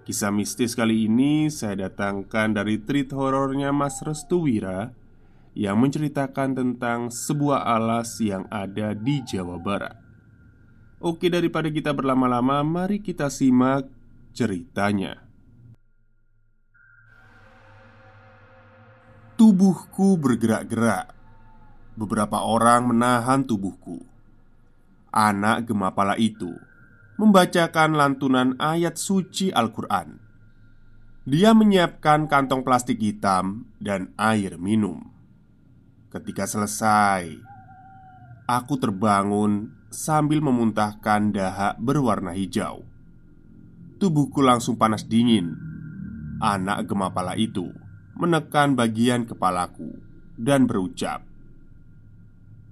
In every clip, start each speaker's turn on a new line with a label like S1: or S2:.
S1: Kisah mistis kali ini saya datangkan dari treat horornya Mas Restu Wira Yang menceritakan tentang sebuah alas yang ada di Jawa Barat. Oke daripada kita berlama-lama mari kita simak ceritanya. Tubuhku bergerak-gerak. Beberapa orang menahan tubuhku. Anak gemapala itu membacakan lantunan ayat suci Al-Quran. Dia menyiapkan kantong plastik hitam dan air minum. Ketika selesai, aku terbangun sambil memuntahkan dahak berwarna hijau. Tubuhku langsung panas dingin. Anak gemapala itu menekan bagian kepalaku dan berucap,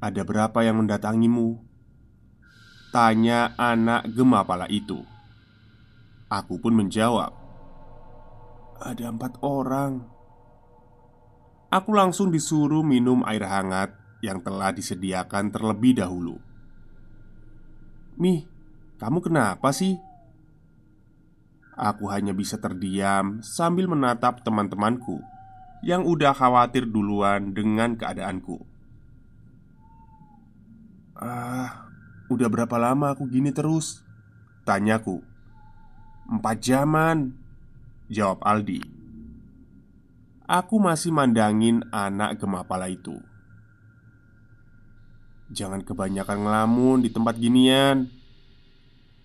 S1: "Ada berapa yang mendatangimu?" Tanya anak gemapala itu. Aku pun menjawab Ada empat orang. Aku langsung disuruh minum air hangat yang telah disediakan terlebih dahulu. Mih, kamu kenapa sih? Aku hanya bisa terdiam sambil menatap teman-temanku Yang udah khawatir duluan dengan keadaanku. Ah, Udah berapa lama aku gini terus? Tanyaku Empat jaman Jawab Aldi. Aku masih mandangin anak gemapala itu. Jangan kebanyakan ngelamun di tempat ginian.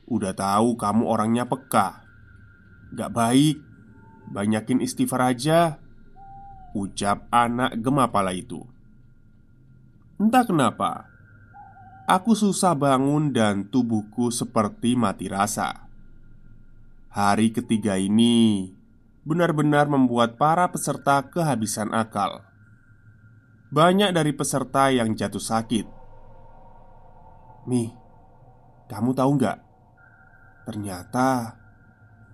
S1: Udah tahu kamu orangnya peka. Gak baik. Banyakin istighfar aja Ucap anak gemapala itu. Entah kenapa Aku susah bangun dan tubuhku seperti mati rasa. Hari ketiga ini benar-benar membuat para peserta kehabisan akal. Banyak dari peserta yang jatuh sakit. Nih, kamu tahu nggak? Ternyata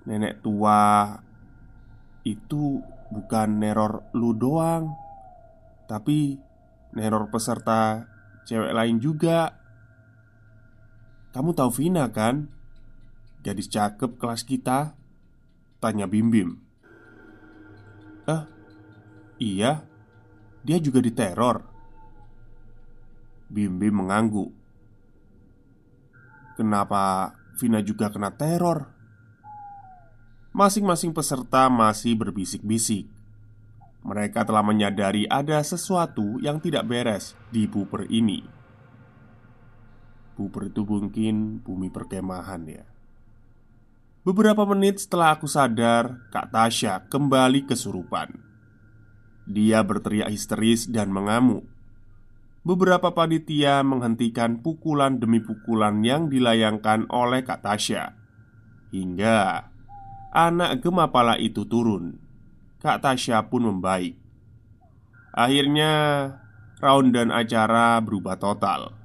S1: nenek tua itu bukan neror lu doang, tapi neror peserta cewek lain juga. Kamu tahu Vina kan? Gadis cakep kelas kita Tanya Bim Bim Eh, iya Dia juga diteror Bim Bim mengangguk Kenapa Vina juga kena teror? Masing-masing peserta masih berbisik-bisik Mereka telah menyadari ada sesuatu yang tidak beres di buper ini. Buber itu mungkin bumi perkemahan ya. Beberapa menit setelah aku sadar Kak Tasya kembali kesurupan. Dia berteriak histeris dan mengamuk. Beberapa panitia menghentikan pukulan demi pukulan yang dilayangkan oleh Kak Tasya. Hingga anak gemapala itu turun Kak Tasya pun membaik. Akhirnya round dan acara berubah total.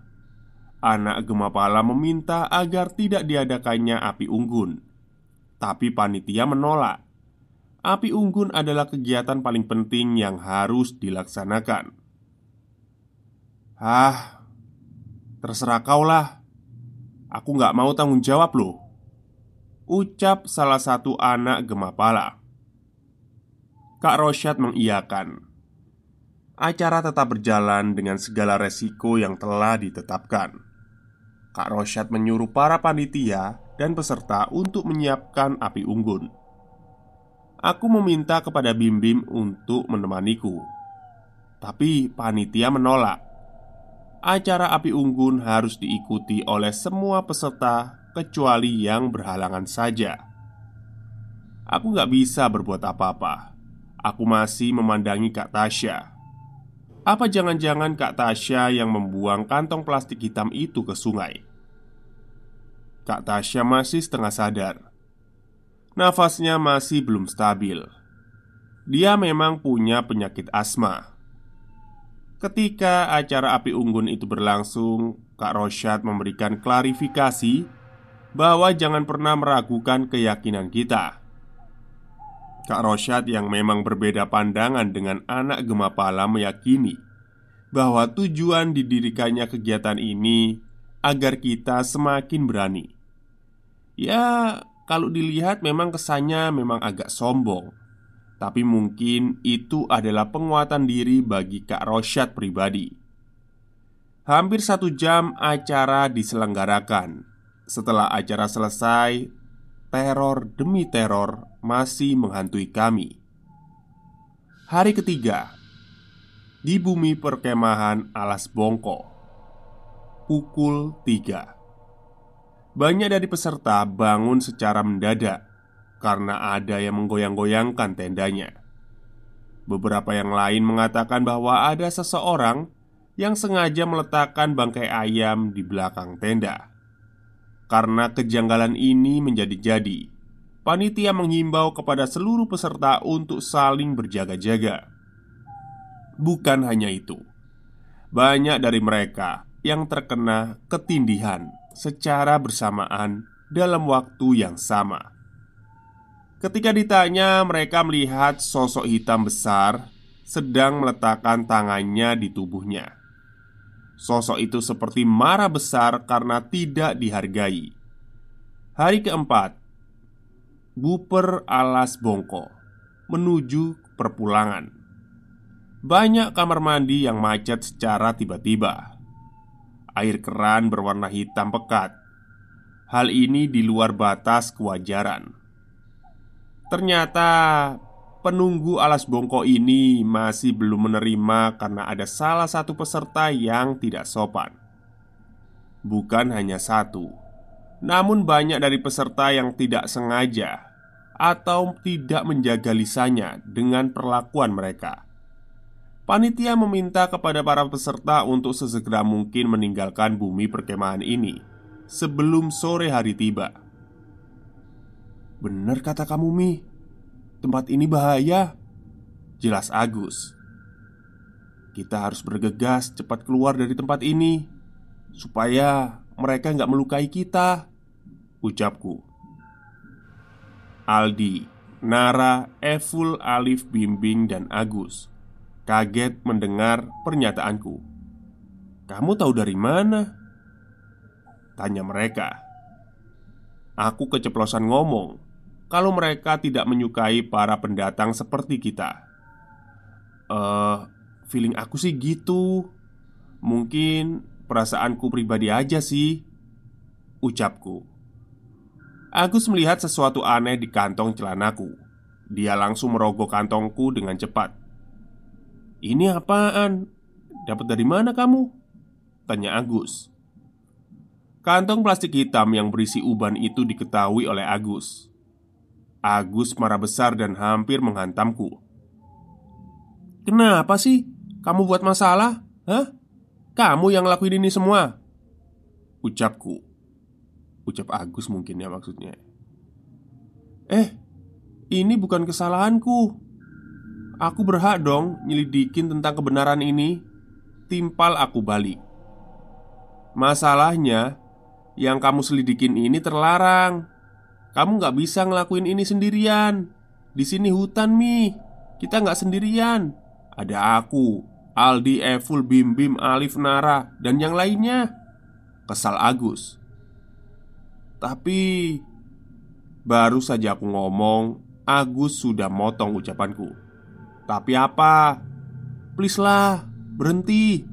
S1: Anak Gemapala meminta agar tidak diadakannya api unggun. Tapi panitia menolak. Api unggun adalah kegiatan paling penting yang harus dilaksanakan. Ah, terserah kau lah. Aku nggak mau tanggung jawab loh Ucap salah satu anak Gemapala Kak Rosyad mengiyakan Acara tetap berjalan dengan segala resiko yang telah ditetapkan Kak Rosyad menyuruh para panitia dan peserta untuk menyiapkan api unggun. Aku meminta kepada Bim Bim untuk menemaniku, tapi panitia menolak. Acara api unggun harus diikuti oleh semua peserta kecuali yang berhalangan saja. Aku gak bisa berbuat apa-apa. Aku masih memandangi Kak Tasya apa jangan-jangan Kak Tasya yang membuang kantong plastik hitam itu ke sungai? Kak Tasya masih setengah sadar Nafasnya masih belum stabil. Dia memang punya penyakit asma. Ketika acara api unggun itu berlangsung, Kak Rosyad memberikan klarifikasi bahwa jangan pernah meragukan keyakinan kita. Kak Rosyad yang memang berbeda pandangan dengan anak Gemapala meyakini bahwa tujuan didirikannya kegiatan ini agar kita semakin berani. Ya, kalau dilihat memang kesannya memang agak sombong. Tapi mungkin itu adalah penguatan diri bagi Kak Rosyad pribadi. Hampir satu jam acara diselenggarakan. Setelah acara selesai Teror demi teror masih menghantui kami Hari ketiga Di bumi perkemahan Alas Bongko Pukul 3 banyak dari peserta bangun secara mendadak karena ada yang menggoyang-goyangkan tendanya. Beberapa yang lain mengatakan bahwa ada seseorang yang sengaja meletakkan bangkai ayam di belakang tenda. Karena kejanggalan ini menjadi-jadi, panitia menghimbau kepada seluruh peserta untuk saling berjaga-jaga. Bukan hanya itu, banyak dari mereka yang terkena ketindihan secara bersamaan dalam waktu yang sama. Ketika ditanya, mereka melihat sosok hitam besar sedang meletakkan tangannya di tubuhnya. Sosok itu seperti marah besar karena tidak dihargai. Hari keempat, Buper alas bongko menuju perpulangan. Banyak kamar mandi yang macet secara tiba-tiba. Air keran berwarna hitam pekat. Hal ini di luar batas kewajaran. Ternyata penunggu alas bongko ini masih belum menerima karena ada salah satu peserta yang tidak sopan. Bukan hanya satu, namun banyak dari peserta yang tidak sengaja atau tidak menjaga lisannya dengan perlakuan mereka. Panitia meminta kepada para peserta untuk sesegera mungkin meninggalkan bumi perkemahan ini sebelum sore hari tiba. Benar kata kamu, Mi. Tempat ini bahaya. Jelas Agus. Kita harus bergegas cepat keluar dari tempat ini supaya mereka nggak melukai kita. Ucapku. Aldi, Nara, Evul, Alif, Bimbing, dan Agus kaget mendengar pernyataanku. "Kamu tahu dari mana?" tanya mereka. Aku keceplosan ngomong kalau mereka tidak menyukai para pendatang seperti kita. Eh, uh, feeling aku sih gitu. Mungkin perasaanku pribadi aja sih, ucapku. Agus melihat sesuatu aneh di kantong celanaku. Dia langsung merogoh kantongku dengan cepat. Ini apaan? Dapat dari mana kamu? Tanya Agus Kantong plastik hitam yang berisi uban itu diketahui oleh Agus Agus marah besar dan hampir menghantamku Kenapa sih? Kamu buat masalah? Hah? Kamu yang lakuin ini semua? Ucapku Ucap Agus mungkin ya maksudnya Eh, ini bukan kesalahanku Aku berhak dong nyelidikin tentang kebenaran ini Timpal aku balik Masalahnya Yang kamu selidikin ini terlarang Kamu nggak bisa ngelakuin ini sendirian. Di sini hutan mi. Kita nggak sendirian. Ada aku Aldi, Evul, Bim Bim, Alif, Nara Dan yang lainnya. Kesal Agus. Tapi Baru saja aku ngomong Agus sudah motong ucapanku. Tapi apa? Please lah, berhenti.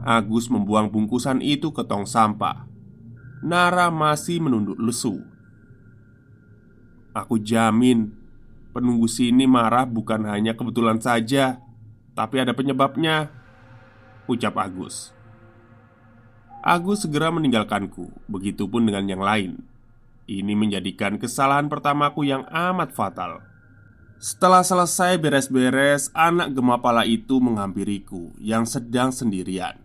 S1: Agus membuang bungkusan itu ke tong sampah. Nara masih menunduk lesu Aku jamin Penunggu sini marah bukan hanya kebetulan saja Tapi ada penyebabnya Ucap Agus Agus segera meninggalkanku Begitupun dengan yang lain Ini menjadikan kesalahan pertamaku yang amat fatal setelah selesai beres-beres, anak gemapala itu menghampiriku yang sedang sendirian.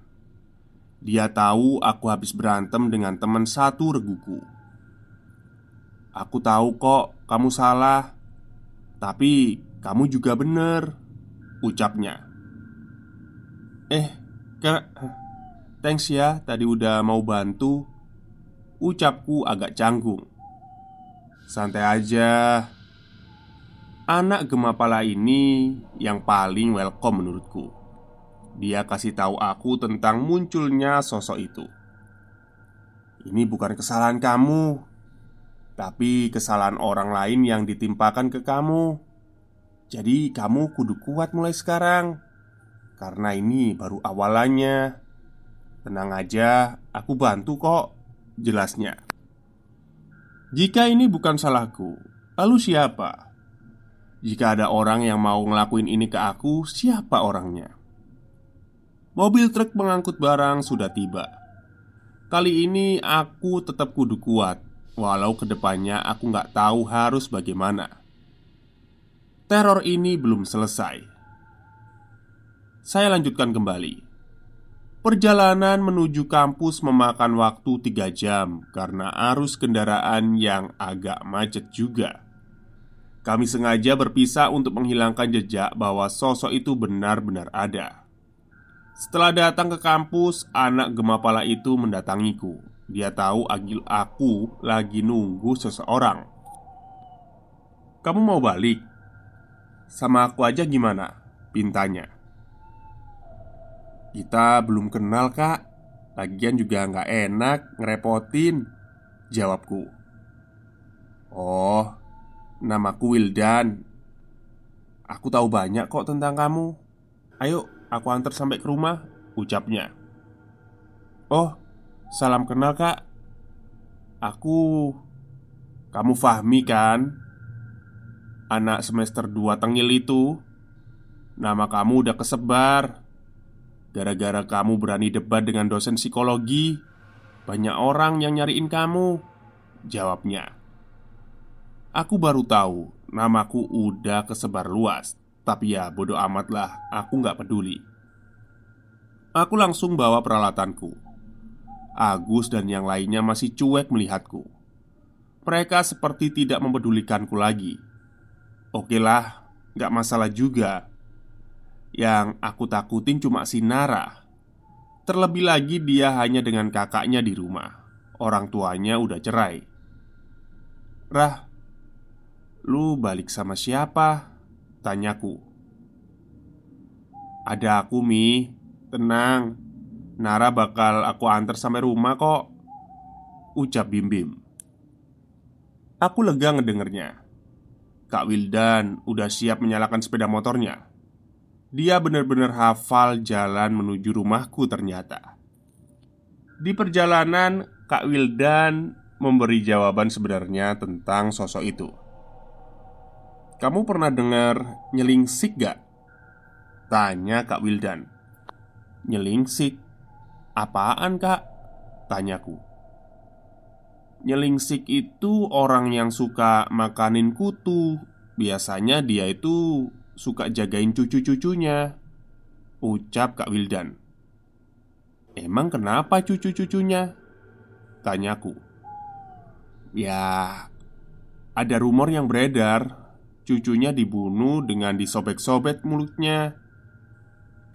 S1: Dia tahu aku habis berantem dengan teman satu reguku. Aku tahu kok, kamu salah Tapi kamu juga bener Ucapnya. Eh, ke Thanks ya, tadi udah mau bantu Ucapku agak canggung. Santai aja. Anak gemapala ini yang paling welcome menurutku. Dia kasih tahu aku tentang munculnya sosok itu. Ini bukan kesalahan kamu Tapi kesalahan orang lain yang ditimpakan ke kamu. Jadi kamu kudu kuat mulai sekarang. Karena ini baru awalannya. Tenang aja, aku bantu kok Jelasnya. Jika ini bukan salahku Lalu siapa? Jika ada orang yang mau ngelakuin ini ke aku, siapa orangnya? Mobil truk mengangkut barang sudah tiba. Kali ini aku tetap kudu kuat Walau ke depannya aku nggak tahu harus bagaimana. Teror ini belum selesai. Saya lanjutkan kembali. Perjalanan menuju kampus memakan waktu tiga jam Karena arus kendaraan yang agak macet juga. Kami sengaja berpisah untuk menghilangkan jejak bahwa sosok itu benar-benar ada. Setelah datang ke kampus, anak gemapala itu mendatangiku. Dia tahu agil aku lagi nunggu seseorang. "Kamu mau balik? Sama aku aja gimana?" pintanya. "Kita belum kenal, Kak. Lagian juga nggak enak ngerepotin." Jawabku. "Oh, namaku Wildan. Aku tahu banyak kok tentang kamu. Ayo, Aku antar sampai ke rumah Ucapnya Oh, salam kenal kak. Aku Kamu Fahmi kan? Anak semester 2 tengil itu. Nama kamu udah kesebar. Gara-gara kamu berani debat dengan dosen psikologi Banyak orang yang nyariin kamu. Jawabnya Aku baru tahu Namaku udah kesebar luas tapi ya bodoh amat lah Aku nggak peduli. Aku langsung bawa peralatanku Agus dan yang lainnya masih cuek melihatku. Mereka seperti tidak mempedulikanku lagi. Oke lah, nggak masalah juga. Yang aku takutin cuma si Nara. Terlebih lagi dia hanya dengan kakaknya di rumah. Orang tuanya udah cerai. Rah, lu balik sama siapa? Tanyaku. Ada aku Mi. Tenang Nara bakal aku antar sampai rumah kok Ucap Bim Bim. Aku lega ngedengernya. Kak Wildan udah siap menyalakan sepeda motornya. Dia benar-benar hafal jalan menuju rumahku ternyata. Di perjalanan Kak Wildan memberi jawaban sebenarnya tentang sosok itu. Kamu pernah dengar nyelingsik gak? Tanya Kak Wildan. Nyelingsik? Apaan kak? Tanyaku. Nyelingsik itu orang yang suka makanin kutu. Biasanya dia itu suka jagain cucu-cucunya. Ucap Kak Wildan. Emang kenapa cucu-cucunya? Tanyaku. Ya, ada rumor yang beredar. Cucunya dibunuh dengan disobek-sobek mulutnya.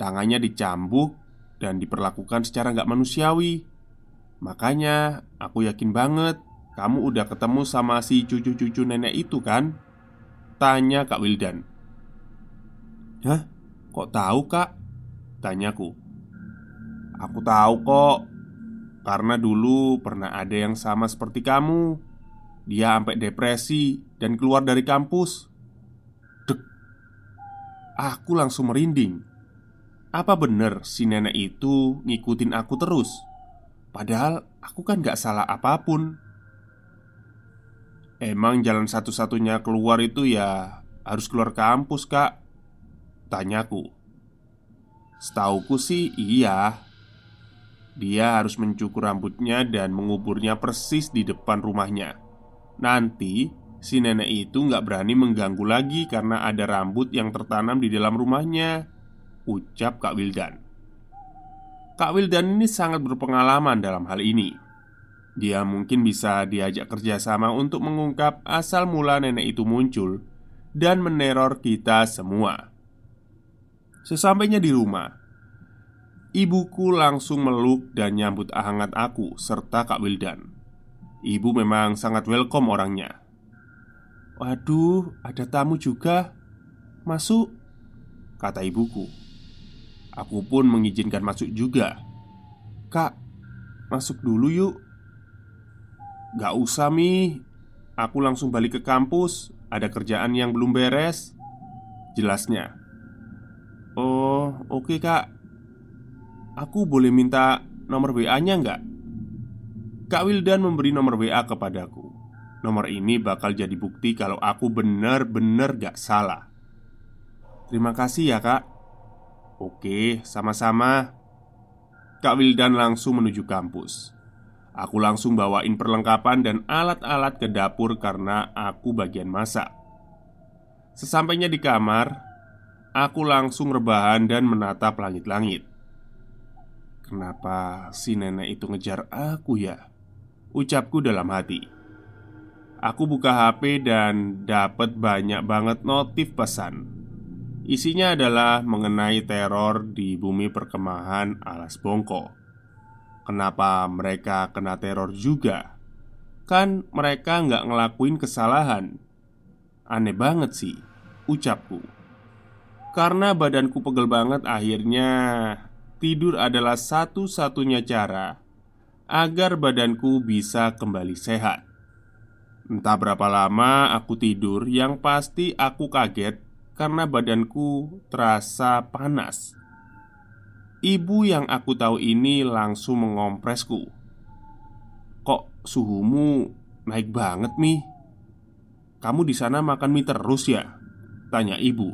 S1: Tangannya dicambuk dan diperlakukan secara nggak manusiawi Makanya aku yakin banget Kamu udah ketemu sama si cucu-cucu nenek itu kan? Tanya Kak Wildan Hah? Kok tahu kak? Tanyaku Aku tahu kok Karena dulu pernah ada yang sama seperti kamu Dia sampai depresi dan keluar dari kampus Aku langsung merinding Apa bener si nenek itu ngikutin aku terus? Padahal aku kan gak salah apa pun. Emang jalan satu-satunya keluar itu ya harus keluar kampus kak. Tanyaku Setauku sih iya. Dia harus mencukur rambutnya dan menguburnya persis di depan rumahnya. Nanti Si nenek itu nggak berani mengganggu lagi karena ada rambut yang tertanam di dalam rumahnya Ucap Kak Wildan Kak Wildan ini sangat berpengalaman dalam hal ini Dia mungkin bisa diajak kerjasama untuk mengungkap asal mula nenek itu muncul dan meneror kita semua. Sesampainya di rumah, ibuku langsung meluk dan nyambut hangat aku serta Kak Wildan. Ibu memang sangat welcome orangnya. Waduh, ada tamu juga. Masuk, kata ibuku. Aku pun mengizinkan masuk juga. Kak, masuk dulu yuk. Gak usah, Mi. Aku langsung balik ke kampus. Ada kerjaan yang belum beres Jelasnya Oh, oke okay, kak Aku boleh minta nomor WA-nya nggak? Kak Wildan memberi nomor WA kepadaku Nomor ini bakal jadi bukti kalau aku benar-benar gak salah Terima kasih ya kak Oke, sama-sama Kak Wildan langsung menuju kampus Aku langsung bawain perlengkapan dan alat-alat ke dapur karena aku bagian masak. Sesampainya di kamar, aku langsung rebahan dan menatap langit-langit. Kenapa si nenek itu ngejar aku ya? Ucapku dalam hati. Aku buka HP dan dapat banyak banget notif pesan. Isinya adalah mengenai teror di bumi perkemahan alas bongko. Kenapa mereka kena teror juga? Kan mereka nggak ngelakuin kesalahan Aneh banget sih Ucapku Karena badanku pegel banget akhirnya Tidur adalah satu-satunya cara Agar badanku bisa kembali sehat Entah berapa lama aku tidur Yang pasti aku kaget Karena badanku terasa panas Ibu yang aku tahu ini langsung mengompresku. "Kok suhumu naik banget, Mi? Kamu di sana makan mie terus ya?" tanya ibu.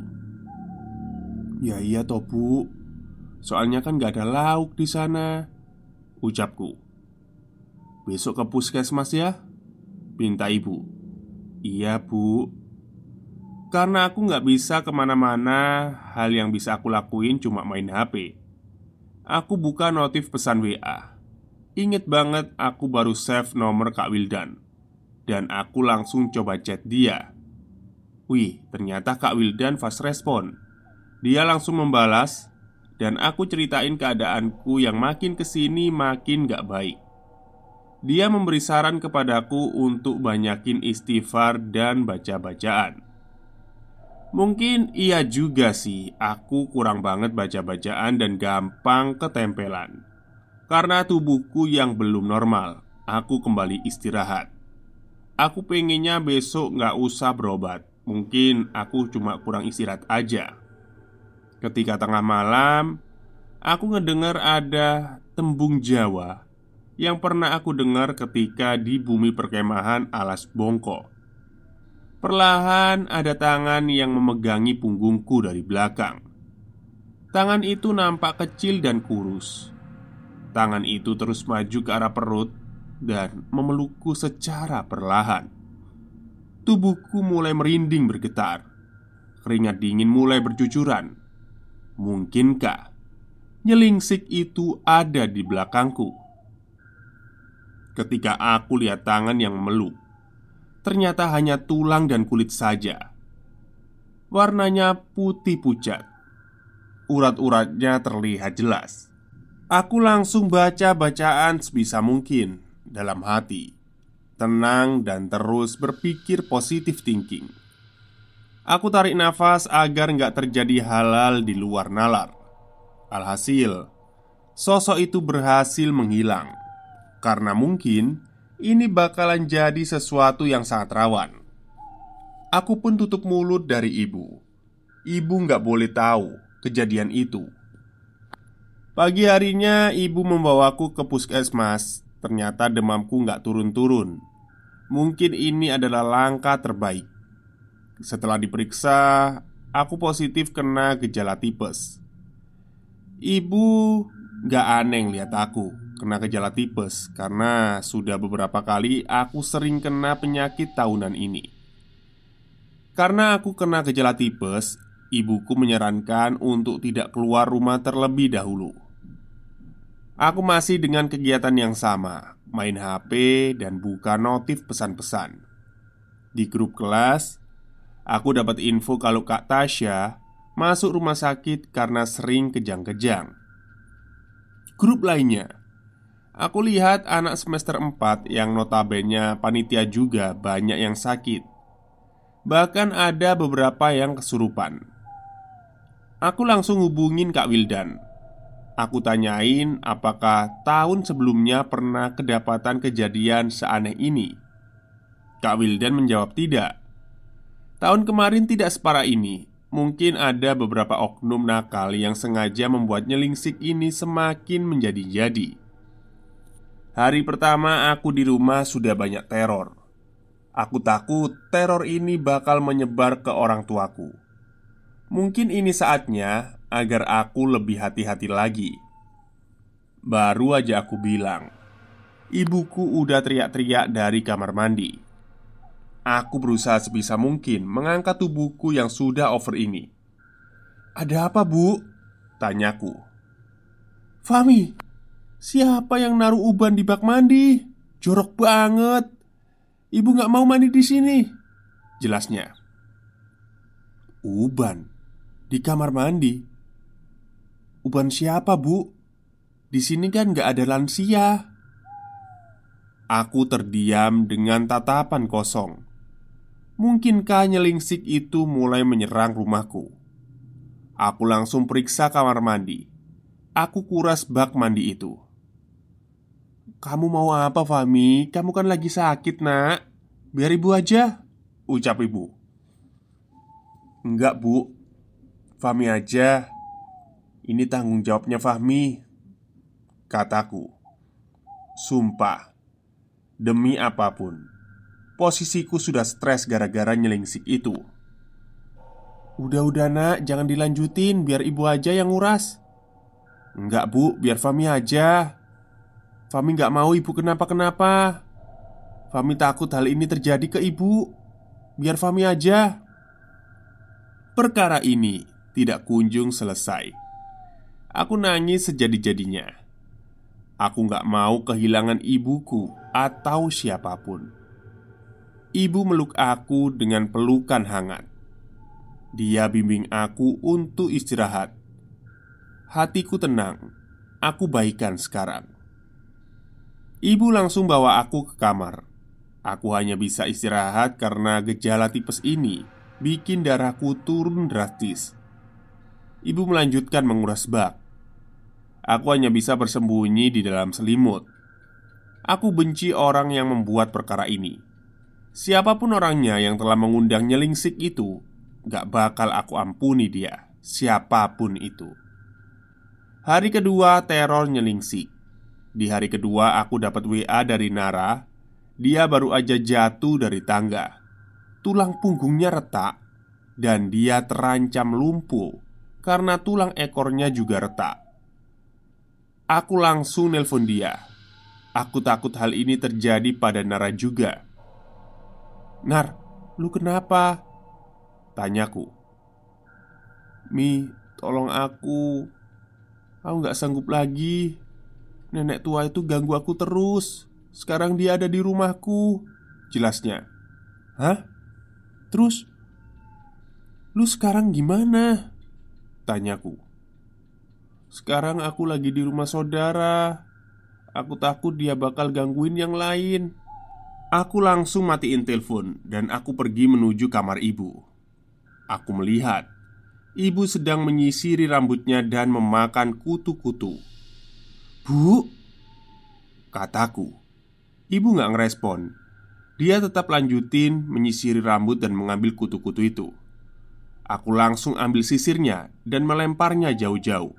S1: "Ya iya toh, Bu. Soalnya kan gak ada lauk di sana." ucapku. "Besok ke puskesmas ya?" pinta ibu. "Iya, Bu." Karena aku nggak bisa ke mana-mana, hal yang bisa aku lakuin cuma main HP. Aku buka notif pesan WA Ingat banget aku baru save nomor Kak Wildan. Dan aku langsung coba chat dia. Wih, ternyata Kak Wildan fast respon. Dia langsung membalas Dan aku ceritain keadaanku yang makin ke sini makin gak baik. Dia memberi saran kepadaku untuk banyakin istighfar dan baca-bacaan Mungkin iya juga sih, aku kurang banget baca-bacaan dan gampang ketempelan. Karena tubuhku yang belum normal, aku kembali istirahat. Aku pengennya besok nggak usah berobat. Mungkin aku cuma kurang istirahat aja. Ketika tengah malam, aku ngedengar ada tembung Jawa yang pernah aku dengar ketika di bumi perkemahan alas bongko. Perlahan ada tangan yang memegangi punggungku dari belakang. Tangan itu nampak kecil dan kurus. Tangan itu terus maju ke arah perut dan memelukku secara perlahan. Tubuhku mulai merinding bergetar. Keringat dingin mulai bercucuran. Mungkinkah nyelingsik itu ada di belakangku? Ketika aku lihat tangan yang memeluk, ternyata hanya tulang dan kulit saja. Warnanya putih pucat. Urat-uratnya terlihat jelas. Aku langsung baca bacaan sebisa mungkin dalam hati, tenang dan terus berpikir positif thinking. Aku tarik nafas agar nggak terjadi halal di luar nalar. Alhasil, sosok itu berhasil menghilang karena mungkin ini bakalan jadi sesuatu yang sangat rawan. Aku pun tutup mulut dari ibu. Ibu nggak boleh tahu kejadian itu. Pagi harinya, ibu membawaku ke puskesmas. Ternyata demamku nggak turun-turun. Mungkin ini adalah langkah terbaik. Setelah diperiksa, aku positif kena gejala tipes. Ibu nggak aneh lihat aku kena gejala tipes karena sudah beberapa kali aku sering kena penyakit tahunan ini. Karena aku kena gejala tipes, ibuku menyarankan untuk tidak keluar rumah terlebih dahulu. Aku masih dengan kegiatan yang sama, main HP, dan buka notif pesan-pesan. Di grup kelas, aku dapat info kalau Kak Tasya masuk rumah sakit karena sering kejang-kejang. Grup lainnya, aku lihat anak semester 4 yang notabene panitia juga banyak yang sakit. Bahkan ada beberapa yang kesurupan. Aku langsung hubungin Kak Wildan. Aku tanyain apakah tahun sebelumnya pernah kedapatan kejadian seaneh ini. Kak Wildan menjawab tidak. Tahun kemarin tidak separah ini. Mungkin ada beberapa oknum nakal yang sengaja membuat nyelingsik ini semakin menjadi-jadi Hari pertama aku di rumah sudah banyak teror Aku takut teror ini bakal menyebar ke orang tuaku Mungkin ini saatnya agar aku lebih hati-hati lagi. Baru aja aku bilang, ibuku udah teriak-teriak dari kamar mandi. Aku berusaha sebisa mungkin mengangkat tubuhku yang sudah over ini. "Ada apa, Bu?" tanyaku. "Fami, siapa yang naruh uban di bak mandi? Jorok banget. Ibu gak mau mandi di sini." Jelasnya. Uban di kamar mandi. Uban siapa, Bu? Di sini kan gak ada lansia. Aku terdiam dengan tatapan kosong. Mungkinkah nyelingsik itu mulai menyerang rumahku? Aku langsung periksa kamar mandi. Aku kuras bak mandi itu. "Kamu mau apa, Fami? Kamu kan lagi sakit, Nak. Biar ibu aja," ucap ibu. "Enggak, Bu. Fami aja. Ini tanggung jawabnya Fahmi Kataku Sumpah Demi apa pun Posisiku sudah stres gara-gara nyelingsik itu Udah-udah nak, jangan dilanjutin Biar ibu aja yang nguras Enggak bu, biar Fami aja Fami gak mau ibu kenapa-kenapa Fami takut hal ini terjadi ke ibu Biar Fami aja Perkara ini tidak kunjung selesai Aku nangis sejadi-jadinya. Aku gak mau kehilangan ibuku atau siapa pun. Ibu meluk aku dengan pelukan hangat. Dia bimbing aku untuk istirahat. Hatiku tenang. Aku baikan sekarang. Ibu langsung bawa aku ke kamar. Aku hanya bisa istirahat karena gejala tipes ini bikin darahku turun drastis. Ibu melanjutkan menguras bak. Aku hanya bisa bersembunyi di dalam selimut. Aku benci orang yang membuat perkara ini. Siapa pun orangnya yang telah mengundang nyelingsik itu, gak bakal aku ampuni dia. Siapa pun itu. Hari kedua teror nyelingsik. Di hari kedua aku dapat WA dari Nara. Dia baru aja jatuh dari tangga. Tulang punggungnya retak dan dia terancam lumpuh karena tulang ekornya juga retak. Aku langsung nelpon dia. Aku takut hal ini terjadi pada Nara juga. "Nar, lu kenapa?" Tanyaku. "Mi, tolong aku. Aku gak sanggup lagi. Nenek tua itu ganggu aku terus. Sekarang dia ada di rumahku." Jelasnya. "Hah? Terus lu sekarang gimana?" Tanyaku. Sekarang aku lagi di rumah saudara. Aku takut dia bakal gangguin yang lain. Aku langsung matiin telepon dan aku pergi menuju kamar ibu. Aku melihat ibu sedang menyisiri rambutnya dan memakan kutu-kutu. "Bu," kataku. Ibu gak ngerespon. Dia tetap lanjutin menyisiri rambut dan mengambil kutu-kutu itu. Aku langsung ambil sisirnya dan melemparnya jauh-jauh.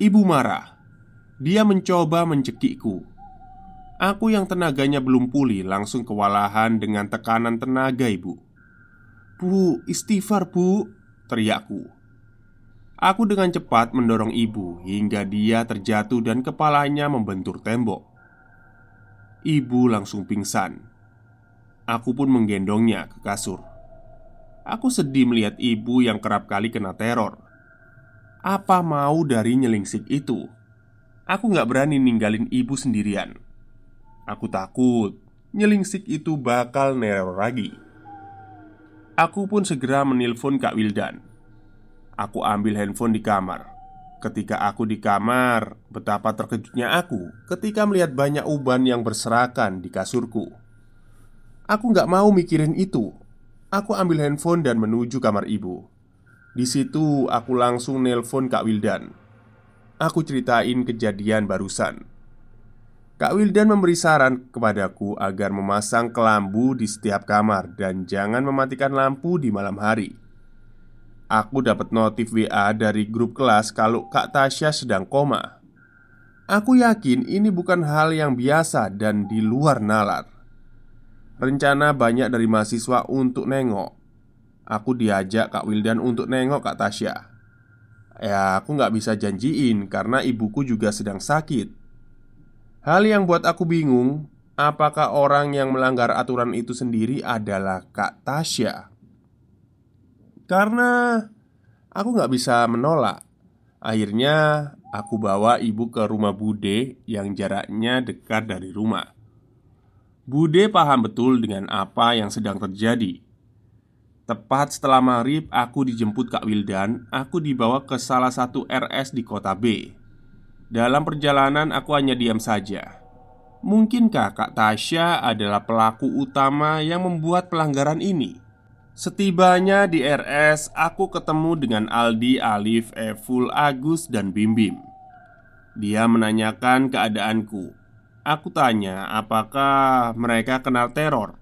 S1: Ibu marah. Dia mencoba mencekikku. Aku yang tenaganya belum pulih langsung kewalahan dengan tekanan tenaga ibu. "Bu, istighfar, Bu!" teriakku. Aku dengan cepat mendorong ibu hingga dia terjatuh dan kepalanya membentur tembok. Ibu langsung pingsan. Aku pun menggendongnya ke kasur. Aku sedih melihat ibu yang kerap kali kena teror. Apa mau dari nyelingsik itu? Aku gak berani ninggalin ibu sendirian Aku takut nyelingsik itu bakal neror lagi. Aku pun segera menelpon Kak Wildan. Aku ambil handphone di kamar. Ketika aku di kamar, betapa terkejutnya aku ketika melihat banyak uban yang berserakan di kasurku. Aku nggak mau mikirin itu. Aku ambil handphone dan menuju kamar ibu. Di situ aku langsung nelpon Kak Wildan. Aku ceritain kejadian barusan. Kak Wildan memberi saran kepadaku agar memasang kelambu di setiap kamar dan jangan mematikan lampu di malam hari. Aku dapat notif WA dari grup kelas kalau Kak Tasya sedang koma. Aku yakin ini bukan hal yang biasa dan di luar nalar. Rencana banyak dari mahasiswa untuk nengok. Aku diajak Kak Wildan untuk nengok Kak Tasya. Ya, aku nggak bisa janjiin karena ibuku juga sedang sakit Hal yang buat aku bingung, apakah orang yang melanggar aturan itu sendiri adalah Kak Tasya? Karena aku nggak bisa menolak. Akhirnya aku bawa ibu ke rumah Bude yang jaraknya dekat dari rumah. Bude paham betul dengan apa yang sedang terjadi. Tepat setelah maghrib, aku dijemput Kak Wildan. Aku dibawa ke salah satu RS di kota B. Dalam perjalanan aku hanya diam saja Mungkinkah Kak Tasya adalah pelaku utama yang membuat pelanggaran ini? Setibanya di RS, aku ketemu dengan Aldi, Alif, Evul, Agus, dan Bim Bim. Dia menanyakan keadaanku. Aku tanya apakah mereka kenal teror.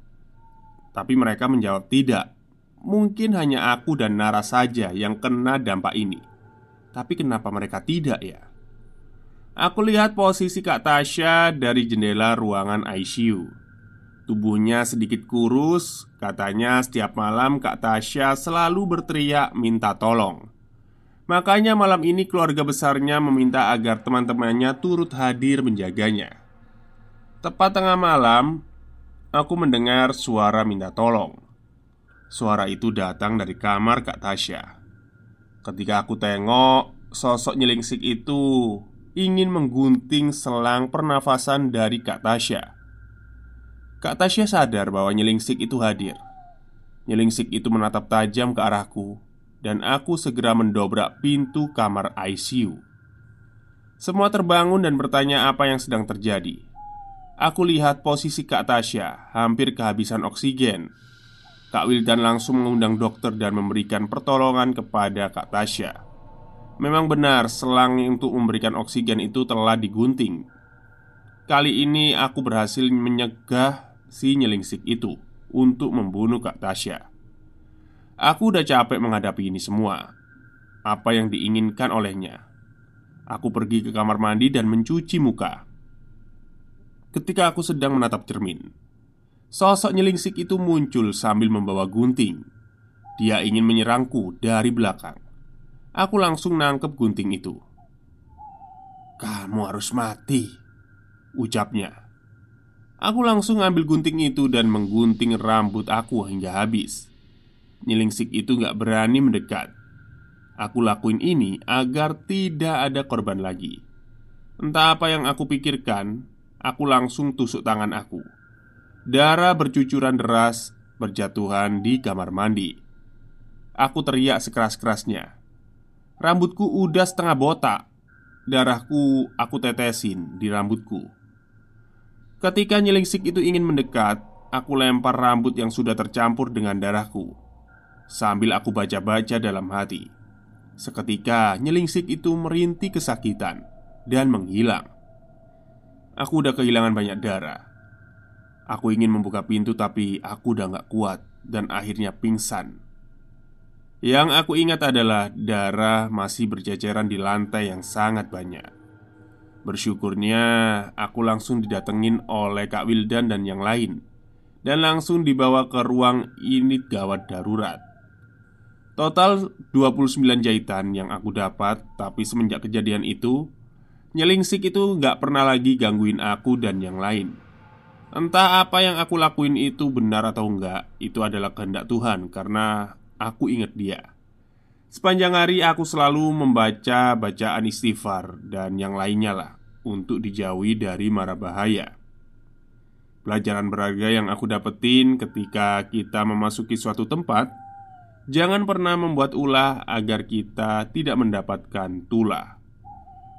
S1: Tapi mereka menjawab tidak. Mungkin hanya aku dan Nara saja yang kena dampak ini. Tapi kenapa mereka tidak ya? Aku lihat posisi Kak Tasya dari jendela ruangan ICU. Tubuhnya sedikit kurus, katanya setiap malam Kak Tasya selalu berteriak minta tolong. Makanya malam ini keluarga besarnya meminta agar teman-temannya turut hadir menjaganya. Tepat tengah malam, aku mendengar suara minta tolong. Suara itu datang dari kamar Kak Tasya. Ketika aku tengok, sosok nyelingsik itu ingin menggunting selang pernafasan dari Kak Tasya. Kak Tasya sadar bahwa nyelingsik itu hadir. Nyelingsik itu menatap tajam ke arahku, dan aku segera mendobrak pintu kamar ICU. Semua terbangun dan bertanya apa yang sedang terjadi. Aku lihat posisi Kak Tasya hampir kehabisan oksigen. Kak Wildan langsung mengundang dokter dan memberikan pertolongan kepada Kak Tasya. Memang benar, selang untuk memberikan oksigen itu telah digunting. Kali ini aku berhasil menyegah si nyelingsik itu untuk membunuh Kak Tasya. Aku udah capek menghadapi ini semua. Apa yang diinginkan olehnya? Aku pergi ke kamar mandi dan mencuci muka. Ketika aku sedang menatap cermin, sosok nyelingsik itu muncul sambil membawa gunting. Dia ingin menyerangku dari belakang. Aku langsung nangkep gunting itu Kamu harus mati Ucapnya Aku langsung ambil gunting itu dan menggunting rambut aku hingga habis. Nyelingsik itu gak berani mendekat. Aku lakuin ini agar tidak ada korban lagi. Entah apa yang aku pikirkan Aku langsung tusuk tangan aku. Darah bercucuran deras Berjatuhan di kamar mandi. Aku teriak sekeras-kerasnya. Rambutku udah setengah botak. Darahku aku tetesin di rambutku Ketika nyelingsik itu ingin mendekat Aku lempar rambut yang sudah tercampur dengan darahku Sambil aku baca-baca dalam hati. Seketika nyelingsik itu merintih kesakitan Dan menghilang. Aku udah kehilangan banyak darah. Aku ingin membuka pintu tapi aku udah gak kuat Dan akhirnya pingsan. Yang aku ingat adalah darah masih berceceran di lantai yang sangat banyak. Bersyukurnya aku langsung didatengin oleh Kak Wildan dan yang lain. Dan langsung dibawa ke ruang unit gawat darurat. Total 29 jahitan yang aku dapat Tapi semenjak kejadian itu Nyelingsik itu gak pernah lagi gangguin aku dan yang lain. Entah apa yang aku lakuin itu benar atau enggak Itu adalah kehendak Tuhan Karena aku ingat dia Sepanjang hari aku selalu membaca bacaan istighfar dan yang lainnya lah Untuk dijauhi dari mara bahaya. Pelajaran berharga yang aku dapetin ketika kita memasuki suatu tempat Jangan pernah membuat ulah agar kita tidak mendapatkan tulah.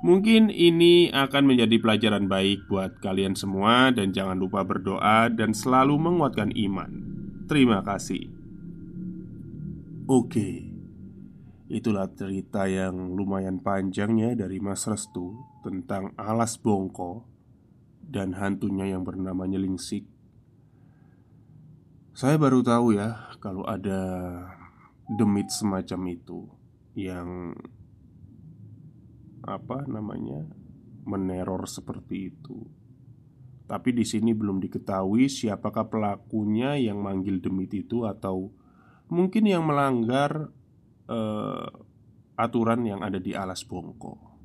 S1: Mungkin ini akan menjadi pelajaran baik buat kalian semua Dan jangan lupa berdoa dan selalu menguatkan iman. Terima kasih. Oke Itulah cerita yang lumayan panjang ya dari Mas Restu Tentang alas bongko dan hantunya yang bernama Nyelingsik. Saya baru tahu ya kalau ada demit semacam itu yang apa namanya meneror seperti itu. Tapi di sini belum diketahui siapakah pelakunya yang manggil demit itu atau mungkin yang melanggar uh, aturan yang ada di alas bongko.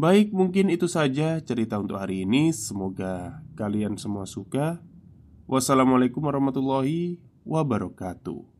S1: Baik, mungkin itu saja cerita untuk hari ini. Semoga kalian semua suka. Wassalamualaikum warahmatullahi wabarakatuh.